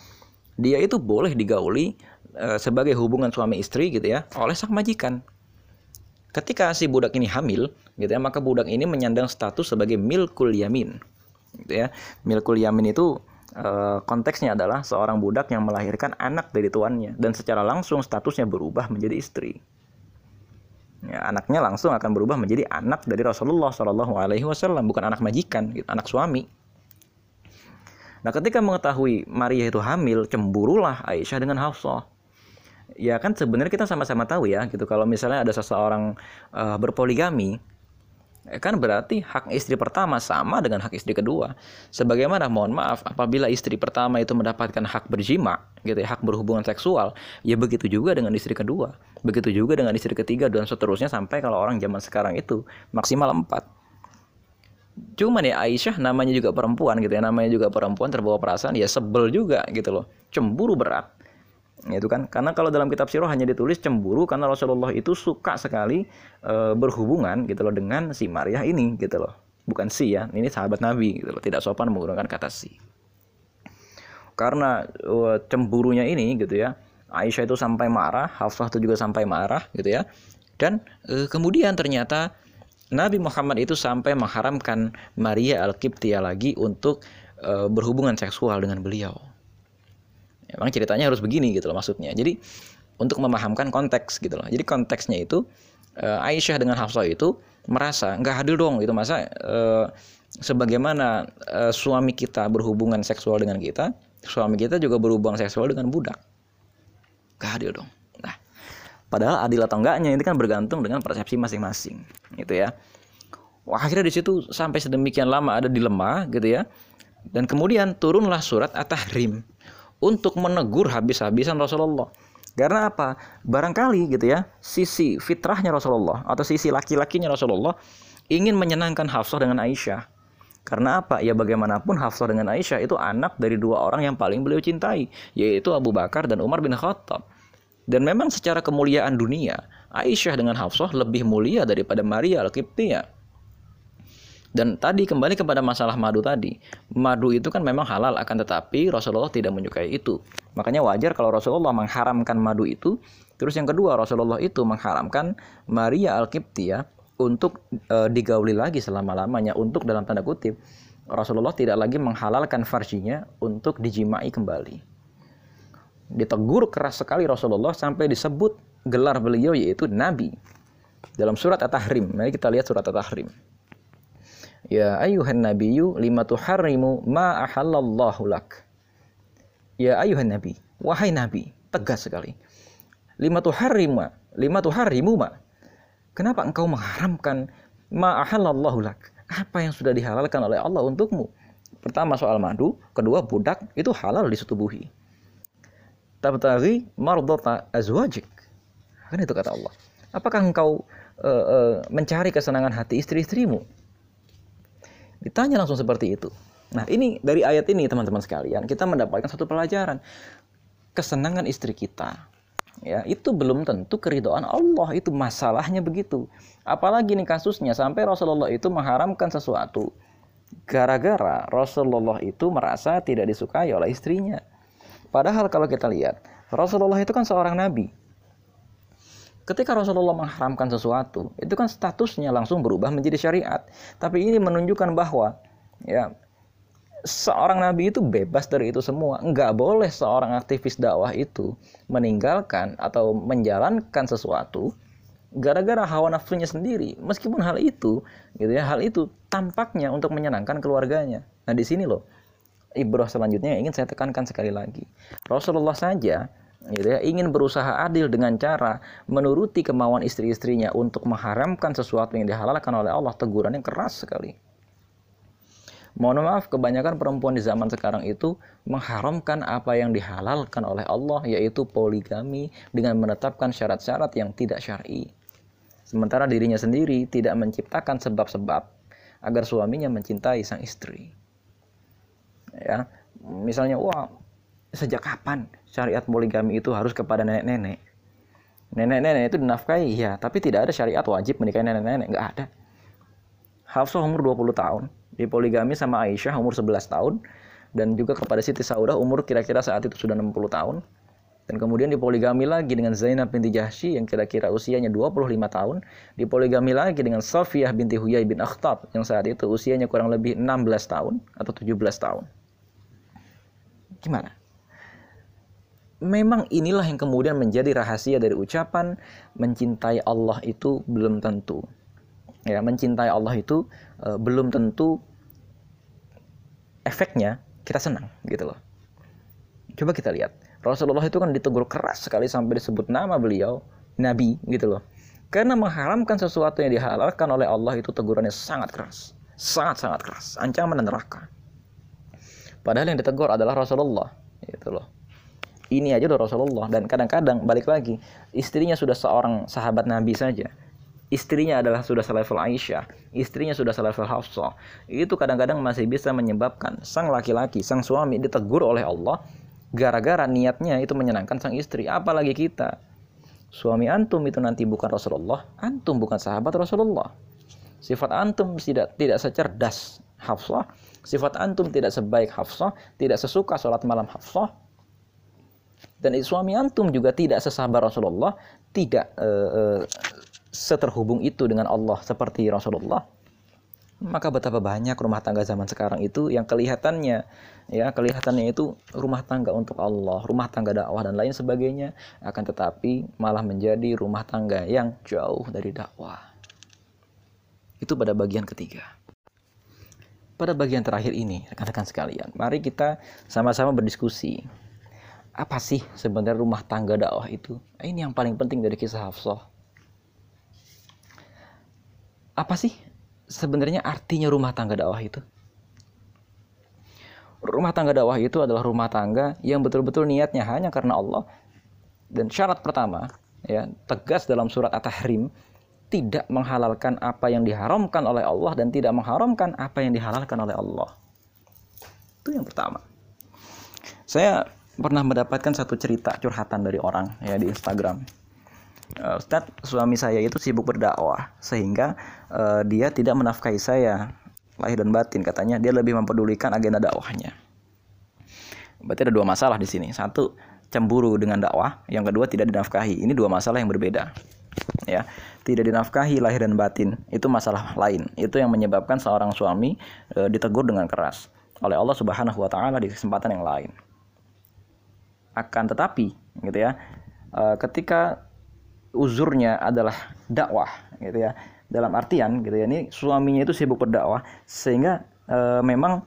dia itu boleh digauli uh, sebagai hubungan suami istri gitu ya oleh sang majikan. Ketika si budak ini hamil, gitu ya, maka budak ini menyandang status sebagai milkul yamin. Gitu ya. Milkul yamin itu Eh, konteksnya adalah seorang budak yang melahirkan anak dari tuannya dan secara langsung statusnya berubah menjadi istri. Ya, anaknya langsung akan berubah menjadi anak dari Rasulullah Shallallahu Alaihi Wasallam, bukan anak majikan, gitu, anak suami. Nah, ketika mengetahui Maria itu hamil, cemburulah Aisyah dengan Hafsah. Ya kan sebenarnya kita sama-sama tahu ya, gitu. Kalau misalnya ada seseorang uh, berpoligami, kan berarti hak istri pertama sama dengan hak istri kedua. Sebagaimana mohon maaf apabila istri pertama itu mendapatkan hak berjima, gitu ya, hak berhubungan seksual, ya begitu juga dengan istri kedua. Begitu juga dengan istri ketiga dan seterusnya sampai kalau orang zaman sekarang itu maksimal empat. Cuman ya Aisyah namanya juga perempuan gitu ya, namanya juga perempuan terbawa perasaan ya sebel juga gitu loh. Cemburu berat. Itu kan karena kalau dalam kitab sirah hanya ditulis cemburu karena Rasulullah itu suka sekali e, berhubungan gitu loh dengan si Maria ini gitu loh. Bukan si ya ini sahabat Nabi gitu loh tidak sopan menggunakan kata si. Karena e, cemburunya ini gitu ya Aisyah itu sampai marah Hafsah itu juga sampai marah gitu ya. Dan e, kemudian ternyata Nabi Muhammad itu sampai mengharamkan Maria Al-Qibtiyah lagi untuk e, berhubungan seksual dengan beliau Emang ceritanya harus begini gitu loh maksudnya. Jadi untuk memahamkan konteks gitu loh. Jadi konteksnya itu uh, Aisyah dengan Hafsah itu merasa nggak adil dong gitu masa uh, sebagaimana uh, suami kita berhubungan seksual dengan kita, suami kita juga berhubungan seksual dengan budak. Gak adil dong. Nah, padahal adil atau enggaknya ini kan bergantung dengan persepsi masing-masing, gitu ya. Wah, akhirnya di situ sampai sedemikian lama ada dilema gitu ya. Dan kemudian turunlah surat At-Tahrim untuk menegur habis-habisan Rasulullah. Karena apa? Barangkali gitu ya, sisi fitrahnya Rasulullah atau sisi laki-lakinya Rasulullah ingin menyenangkan Hafsah dengan Aisyah. Karena apa? Ya bagaimanapun Hafsah dengan Aisyah itu anak dari dua orang yang paling beliau cintai, yaitu Abu Bakar dan Umar bin Khattab. Dan memang secara kemuliaan dunia, Aisyah dengan Hafsah lebih mulia daripada Maria Al-Qibtiyah. Dan tadi kembali kepada masalah madu tadi. Madu itu kan memang halal akan tetapi Rasulullah tidak menyukai itu. Makanya wajar kalau Rasulullah mengharamkan madu itu. Terus yang kedua Rasulullah itu mengharamkan Maria Al-Qibtiyah untuk e, digauli lagi selama-lamanya untuk dalam tanda kutip Rasulullah tidak lagi menghalalkan farjinya untuk dijimai kembali. Ditegur keras sekali Rasulullah sampai disebut gelar beliau yaitu nabi. Dalam surat At-Tahrim. Mari kita lihat surat At-Tahrim. Ya ayuhan nabiyyu lima tuharrimu ma ahallallahu lak. Ya ayuhan nabi, wahai nabi, tegas sekali. Lima tuharrimu, lima tuharrimu ma. Kenapa engkau mengharamkan ma ahallallahu lak? Apa yang sudah dihalalkan oleh Allah untukmu? Pertama soal madu, kedua budak itu halal disetubuhi. Tabtaghi mardata azwajik. Kan itu kata Allah. Apakah engkau uh, uh, mencari kesenangan hati istri-istrimu? Ditanya langsung seperti itu. Nah, ini dari ayat ini teman-teman sekalian, kita mendapatkan satu pelajaran. Kesenangan istri kita ya, itu belum tentu keridoan Allah, itu masalahnya begitu. Apalagi nih kasusnya sampai Rasulullah itu mengharamkan sesuatu gara-gara Rasulullah itu merasa tidak disukai oleh istrinya. Padahal kalau kita lihat, Rasulullah itu kan seorang nabi Ketika Rasulullah mengharamkan sesuatu, itu kan statusnya langsung berubah menjadi syariat. Tapi ini menunjukkan bahwa ya seorang nabi itu bebas dari itu semua. Enggak boleh seorang aktivis dakwah itu meninggalkan atau menjalankan sesuatu gara-gara hawa nafsunya sendiri. Meskipun hal itu, gitu ya, hal itu tampaknya untuk menyenangkan keluarganya. Nah, di sini loh ibrah selanjutnya ingin saya tekankan sekali lagi. Rasulullah saja gitu ya, ingin berusaha adil dengan cara menuruti kemauan istri-istrinya untuk mengharamkan sesuatu yang dihalalkan oleh Allah, teguran yang keras sekali. Mohon maaf, kebanyakan perempuan di zaman sekarang itu mengharamkan apa yang dihalalkan oleh Allah, yaitu poligami dengan menetapkan syarat-syarat yang tidak syar'i. Sementara dirinya sendiri tidak menciptakan sebab-sebab agar suaminya mencintai sang istri. Ya, misalnya, wah, sejak kapan syariat poligami itu harus kepada nenek-nenek? Nenek-nenek itu dinafkahi, ya, tapi tidak ada syariat wajib menikahi nenek-nenek, nggak ada. Hafsah umur 20 tahun, di poligami sama Aisyah umur 11 tahun, dan juga kepada Siti Saudah umur kira-kira saat itu sudah 60 tahun. Dan kemudian dipoligami lagi dengan Zainab binti Jahsy yang kira-kira usianya 25 tahun. Dipoligami lagi dengan Safiyah binti Huyai bin Akhtab yang saat itu usianya kurang lebih 16 tahun atau 17 tahun. Gimana? Memang inilah yang kemudian menjadi rahasia dari ucapan mencintai Allah itu belum tentu. Ya, mencintai Allah itu e, belum tentu efeknya kita senang gitu loh. Coba kita lihat. Rasulullah itu kan ditegur keras sekali sampai disebut nama beliau nabi gitu loh. Karena mengharamkan sesuatu yang dihalalkan oleh Allah itu tegurannya sangat keras. Sangat-sangat keras. Ancaman dan neraka. Padahal yang ditegur adalah Rasulullah gitu loh ini aja udah Rasulullah. Dan kadang-kadang balik lagi istrinya sudah seorang sahabat Nabi saja. Istrinya adalah sudah selevel Aisyah istrinya sudah selevel Hafsah. Itu kadang-kadang masih bisa menyebabkan sang laki-laki sang suami ditegur oleh Allah gara-gara niatnya itu menyenangkan sang istri. Apalagi kita suami antum itu nanti bukan Rasulullah antum bukan sahabat Rasulullah. Sifat antum tidak tidak secerdas Hafsah sifat antum tidak sebaik Hafsah tidak sesuka sholat malam Hafsah dan suami antum juga tidak sesabar Rasulullah tidak uh, seterhubung itu dengan Allah seperti Rasulullah maka betapa banyak rumah tangga zaman sekarang itu yang kelihatannya ya kelihatannya itu rumah tangga untuk Allah, rumah tangga dakwah dan lain sebagainya akan tetapi malah menjadi rumah tangga yang jauh dari dakwah. Itu pada bagian ketiga. Pada bagian terakhir ini, rekan-rekan sekalian, mari kita sama-sama berdiskusi. Apa sih sebenarnya rumah tangga dakwah itu? Ini yang paling penting dari kisah Hafsah. Apa sih sebenarnya artinya rumah tangga dakwah itu? Rumah tangga dakwah itu adalah rumah tangga yang betul-betul niatnya hanya karena Allah. Dan syarat pertama, ya, tegas dalam surat At-Tahrim, tidak menghalalkan apa yang diharamkan oleh Allah dan tidak mengharamkan apa yang dihalalkan oleh Allah. Itu yang pertama. Saya pernah mendapatkan satu cerita curhatan dari orang ya di Instagram. Uh, Ustadz suami saya itu sibuk berdakwah sehingga uh, dia tidak menafkahi saya lahir dan batin katanya. Dia lebih mempedulikan agenda dakwahnya. Berarti ada dua masalah di sini. Satu cemburu dengan dakwah. Yang kedua tidak dinafkahi. Ini dua masalah yang berbeda ya. Tidak dinafkahi lahir dan batin itu masalah lain. Itu yang menyebabkan seorang suami e, ditegur dengan keras oleh Allah Subhanahu wa taala di kesempatan yang lain akan tetapi gitu ya e, ketika uzurnya adalah dakwah gitu ya dalam artian gitu ya ini suaminya itu sibuk berdakwah sehingga e, memang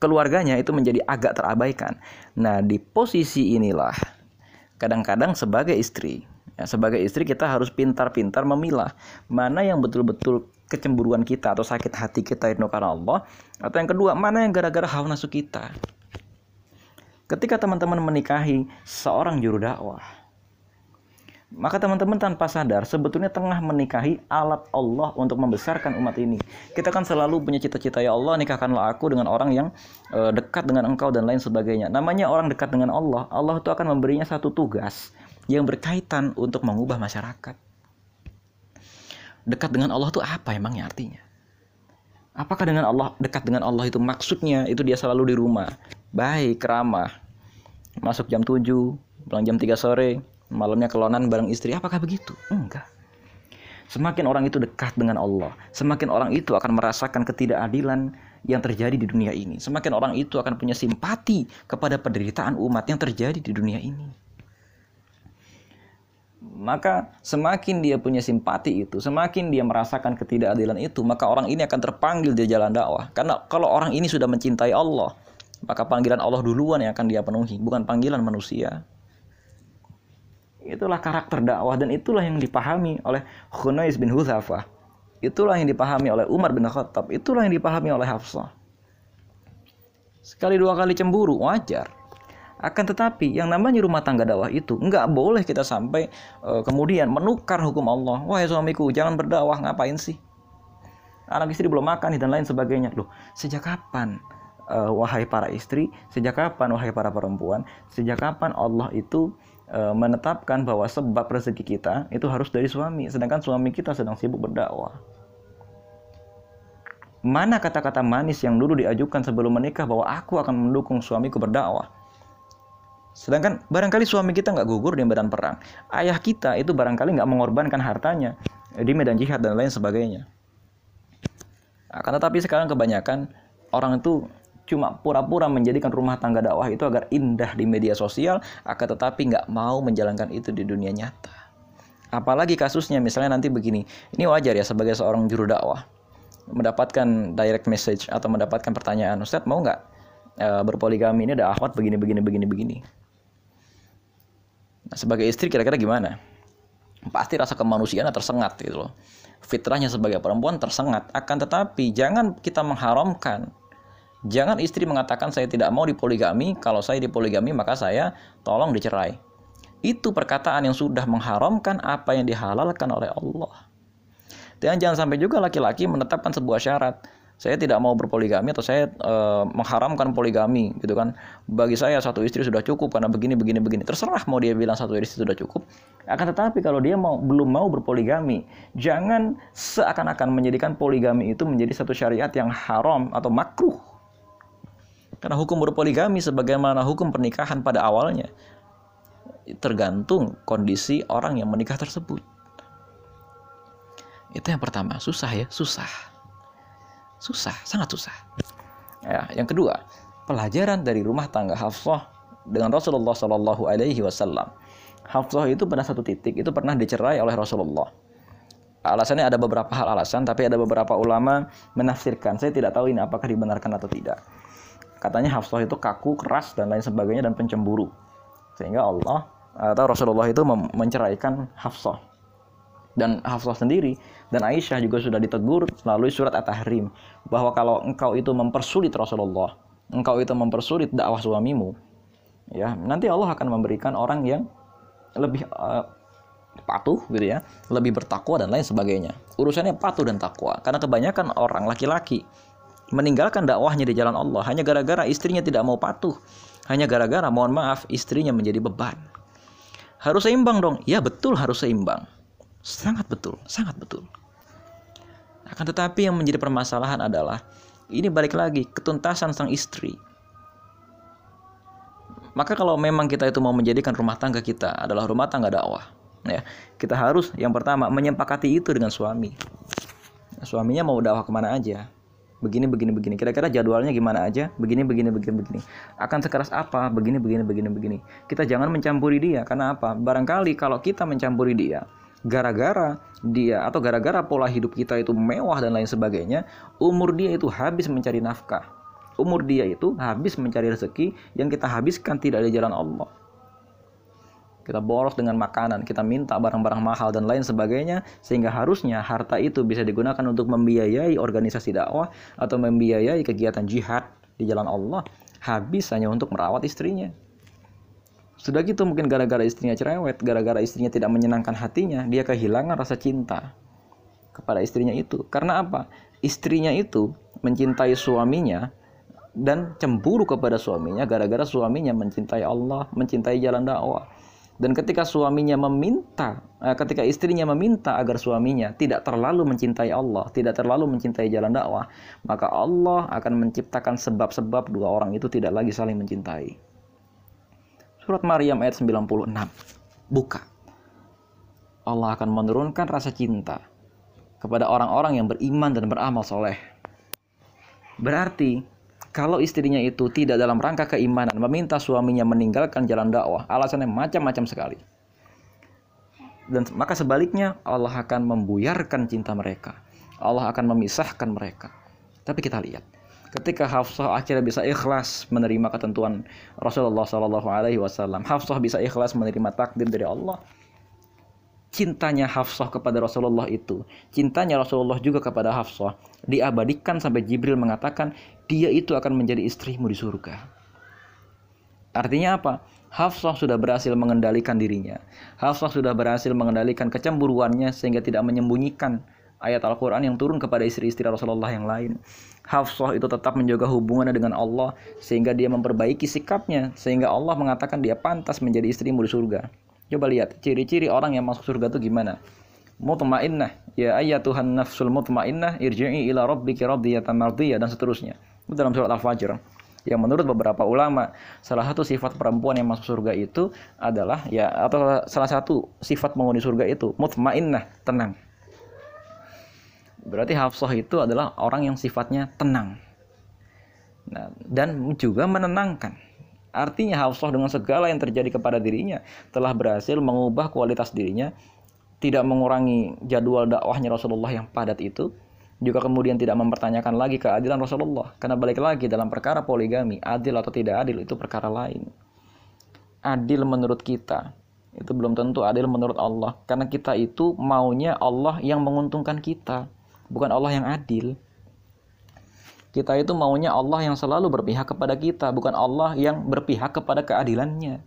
keluarganya itu menjadi agak terabaikan. Nah di posisi inilah kadang-kadang sebagai istri ya, sebagai istri kita harus pintar-pintar memilah mana yang betul-betul kecemburuan kita atau sakit hati kita itu karena Allah atau yang kedua mana yang gara-gara hawa nafsu kita ketika teman-teman menikahi seorang juru dakwah maka teman-teman tanpa sadar sebetulnya tengah menikahi alat Allah untuk membesarkan umat ini. Kita kan selalu punya cita-cita ya Allah nikahkanlah aku dengan orang yang e, dekat dengan engkau dan lain sebagainya. Namanya orang dekat dengan Allah, Allah itu akan memberinya satu tugas yang berkaitan untuk mengubah masyarakat. Dekat dengan Allah itu apa emangnya artinya? Apakah dengan Allah dekat dengan Allah itu maksudnya itu dia selalu di rumah, baik, ramah, masuk jam 7, pulang jam 3 sore, malamnya kelonan bareng istri. Apakah begitu? Enggak. Semakin orang itu dekat dengan Allah semakin orang itu akan merasakan ketidakadilan yang terjadi di dunia ini. Semakin orang itu akan punya simpati kepada penderitaan umat yang terjadi di dunia ini. Maka semakin dia punya simpati itu, semakin dia merasakan ketidakadilan itu, maka orang ini akan terpanggil di jalan dakwah. Karena kalau orang ini sudah mencintai Allah, maka panggilan Allah duluan yang akan dia penuhi, bukan panggilan manusia. Itulah karakter dakwah dan itulah yang dipahami oleh Khunais bin Hudzafah. Itulah yang dipahami oleh Umar bin Khattab. Itulah yang dipahami oleh Hafsah. Sekali dua kali cemburu wajar. Akan tetapi yang namanya rumah tangga dakwah itu nggak boleh kita sampai uh, kemudian menukar hukum Allah. Wahai suamiku jangan berdakwah ngapain sih? Anak istri belum makan dan lain sebagainya. Loh, sejak kapan uh, wahai para istri, sejak kapan wahai para perempuan, sejak kapan Allah itu e, menetapkan bahwa sebab rezeki kita itu harus dari suami, sedangkan suami kita sedang sibuk berdakwah. Mana kata-kata manis yang dulu diajukan sebelum menikah bahwa aku akan mendukung suamiku berdakwah? Sedangkan barangkali suami kita nggak gugur di medan perang. Ayah kita itu barangkali nggak mengorbankan hartanya di medan jihad dan lain sebagainya. Akan tetapi sekarang kebanyakan orang itu cuma pura-pura menjadikan rumah tangga dakwah itu agar indah di media sosial, akan tetapi nggak mau menjalankan itu di dunia nyata. Apalagi kasusnya misalnya nanti begini, ini wajar ya sebagai seorang juru dakwah mendapatkan direct message atau mendapatkan pertanyaan, Ustadz mau nggak e, berpoligami ini ada akhwat begini begini begini begini. Nah, sebagai istri kira-kira gimana? Pasti rasa kemanusiaan tersengat gitu loh. Fitrahnya sebagai perempuan tersengat. Akan tetapi jangan kita mengharamkan Jangan istri mengatakan saya tidak mau dipoligami, kalau saya dipoligami maka saya tolong dicerai. Itu perkataan yang sudah mengharamkan apa yang dihalalkan oleh Allah. Dan jangan sampai juga laki-laki menetapkan sebuah syarat. saya tidak mau berpoligami atau saya e, mengharamkan poligami gitu kan bagi saya satu istri sudah cukup karena begini begini begini terserah mau dia bilang satu istri sudah cukup akan tetapi kalau dia mau belum mau berpoligami jangan seakan-akan menjadikan poligami itu menjadi satu syariat yang haram atau makruh karena hukum berpoligami sebagaimana hukum pernikahan pada awalnya tergantung kondisi orang yang menikah tersebut itu yang pertama susah ya susah Susah, sangat susah. Ya, yang kedua, pelajaran dari rumah tangga Hafsah dengan Rasulullah Shallallahu Alaihi Wasallam. Hafsah itu pada satu titik itu pernah dicerai oleh Rasulullah. Alasannya ada beberapa hal alasan, tapi ada beberapa ulama menafsirkan. Saya tidak tahu ini apakah dibenarkan atau tidak. Katanya Hafsah itu kaku, keras dan lain sebagainya dan pencemburu. Sehingga Allah atau Rasulullah itu menceraikan Hafsah dan Hafsah sendiri dan Aisyah juga sudah ditegur melalui surat At-Tahrim bahwa kalau engkau itu mempersulit Rasulullah, engkau itu mempersulit dakwah suamimu, ya nanti Allah akan memberikan orang yang lebih uh, patuh gitu ya, lebih bertakwa dan lain sebagainya. Urusannya patuh dan takwa karena kebanyakan orang laki-laki meninggalkan dakwahnya di jalan Allah hanya gara-gara istrinya tidak mau patuh, hanya gara-gara mohon maaf istrinya menjadi beban. Harus seimbang dong. Ya betul harus seimbang Sangat betul, sangat betul. Akan tetapi yang menjadi permasalahan adalah ini balik lagi ketuntasan sang istri. Maka kalau memang kita itu mau menjadikan rumah tangga kita adalah rumah tangga dakwah, ya kita harus yang pertama menyempakati itu dengan suami. Suaminya mau dakwah ke mana aja, begini begini begini. Kira-kira jadwalnya gimana aja? Begini begini begini begini. Akan sekeras apa? Begini begini begini begini. Kita jangan mencampuri dia. Karena apa? Barangkali kalau kita mencampuri dia gara-gara dia atau gara-gara pola hidup kita itu mewah dan lain sebagainya, umur dia itu habis mencari nafkah. Umur dia itu habis mencari rezeki yang kita habiskan tidak di jalan Allah. Kita boros dengan makanan, kita minta barang-barang mahal dan lain sebagainya sehingga harusnya harta itu bisa digunakan untuk membiayai organisasi dakwah atau membiayai kegiatan jihad di jalan Allah, habis hanya untuk merawat istrinya. Sudah gitu mungkin gara-gara istrinya cerewet, gara-gara istrinya tidak menyenangkan hatinya, dia kehilangan rasa cinta kepada istrinya itu. Karena apa? Istrinya itu mencintai suaminya dan cemburu kepada suaminya gara-gara suaminya mencintai Allah, mencintai jalan dakwah. Dan ketika suaminya meminta, eh, ketika istrinya meminta agar suaminya tidak terlalu mencintai Allah, tidak terlalu mencintai jalan dakwah, maka Allah akan menciptakan sebab-sebab dua orang itu tidak lagi saling mencintai. Surat Maryam ayat 96. Buka. Allah akan menurunkan rasa cinta kepada orang-orang yang beriman dan beramal soleh. Berarti, kalau istrinya itu tidak dalam rangka keimanan, meminta suaminya meninggalkan jalan dakwah, alasannya macam-macam sekali. Dan maka sebaliknya, Allah akan membuyarkan cinta mereka. Allah akan memisahkan mereka. Tapi kita lihat, ketika Hafsah akhirnya bisa ikhlas menerima ketentuan Rasulullah Shallallahu Alaihi Wasallam, Hafsah bisa ikhlas menerima takdir dari Allah. Cintanya Hafsah kepada Rasulullah itu, cintanya Rasulullah juga kepada Hafsah, diabadikan sampai Jibril mengatakan dia itu akan menjadi istrimu di surga. Artinya apa? Hafsah sudah berhasil mengendalikan dirinya. Hafsah sudah berhasil mengendalikan kecemburuannya sehingga tidak menyembunyikan ayat Al-Quran yang turun kepada istri-istri Rasulullah yang lain. Hafsah itu tetap menjaga hubungannya dengan Allah sehingga dia memperbaiki sikapnya sehingga Allah mengatakan dia pantas menjadi istrimu di surga. Coba lihat ciri-ciri orang yang masuk surga itu gimana. Mutmainnah, ya Tuhan nafsul mutmainnah, irji'i ila rabbiki radiyatan mardiyah dan seterusnya. Itu dalam surat Al-Fajr. Yang menurut beberapa ulama, salah satu sifat perempuan yang masuk surga itu adalah ya atau salah satu sifat penghuni surga itu mutmainnah, tenang Berarti Hafsah itu adalah orang yang sifatnya tenang. Nah, dan juga menenangkan. Artinya Hafsah dengan segala yang terjadi kepada dirinya telah berhasil mengubah kualitas dirinya, tidak mengurangi jadwal dakwahnya Rasulullah yang padat itu, juga kemudian tidak mempertanyakan lagi keadilan Rasulullah. Karena balik lagi dalam perkara poligami, adil atau tidak adil itu perkara lain. Adil menurut kita, itu belum tentu adil menurut Allah. Karena kita itu maunya Allah yang menguntungkan kita bukan Allah yang adil. Kita itu maunya Allah yang selalu berpihak kepada kita, bukan Allah yang berpihak kepada keadilannya.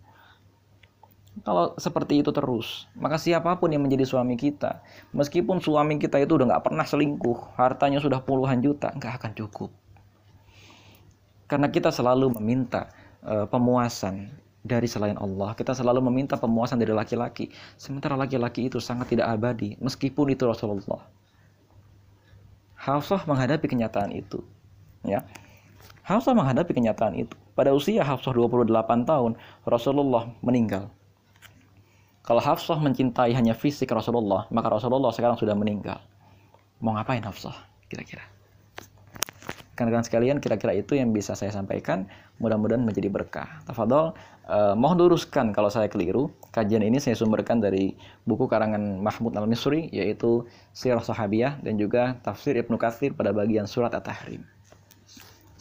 Kalau seperti itu terus, maka siapa pun yang menjadi suami kita, meskipun suami kita itu udah nggak pernah selingkuh, hartanya sudah puluhan juta, nggak akan cukup. Karena kita selalu meminta uh, pemuasan dari selain Allah. Kita selalu meminta pemuasan dari laki-laki. Sementara laki-laki itu sangat tidak abadi, meskipun itu Rasulullah. Hafsah menghadapi kenyataan itu. Ya. Hafsah menghadapi kenyataan itu. Pada usia Hafsah 28 tahun, Rasulullah meninggal. Kalau Hafsah mencintai hanya fisik Rasulullah, maka Rasulullah sekarang sudah meninggal. Mau ngapain Hafsah kira-kira? Karena sekalian, kira-kira itu yang bisa saya sampaikan. Mudah-mudahan menjadi berkah. Tafadol, eh, mohon luruskan kalau saya keliru. Kajian ini saya sumberkan dari buku karangan Mahmud Al-Misri, yaitu Sirah Sahabiyah dan juga Tafsir Ibnu Katsir pada bagian surat At-Tahrim.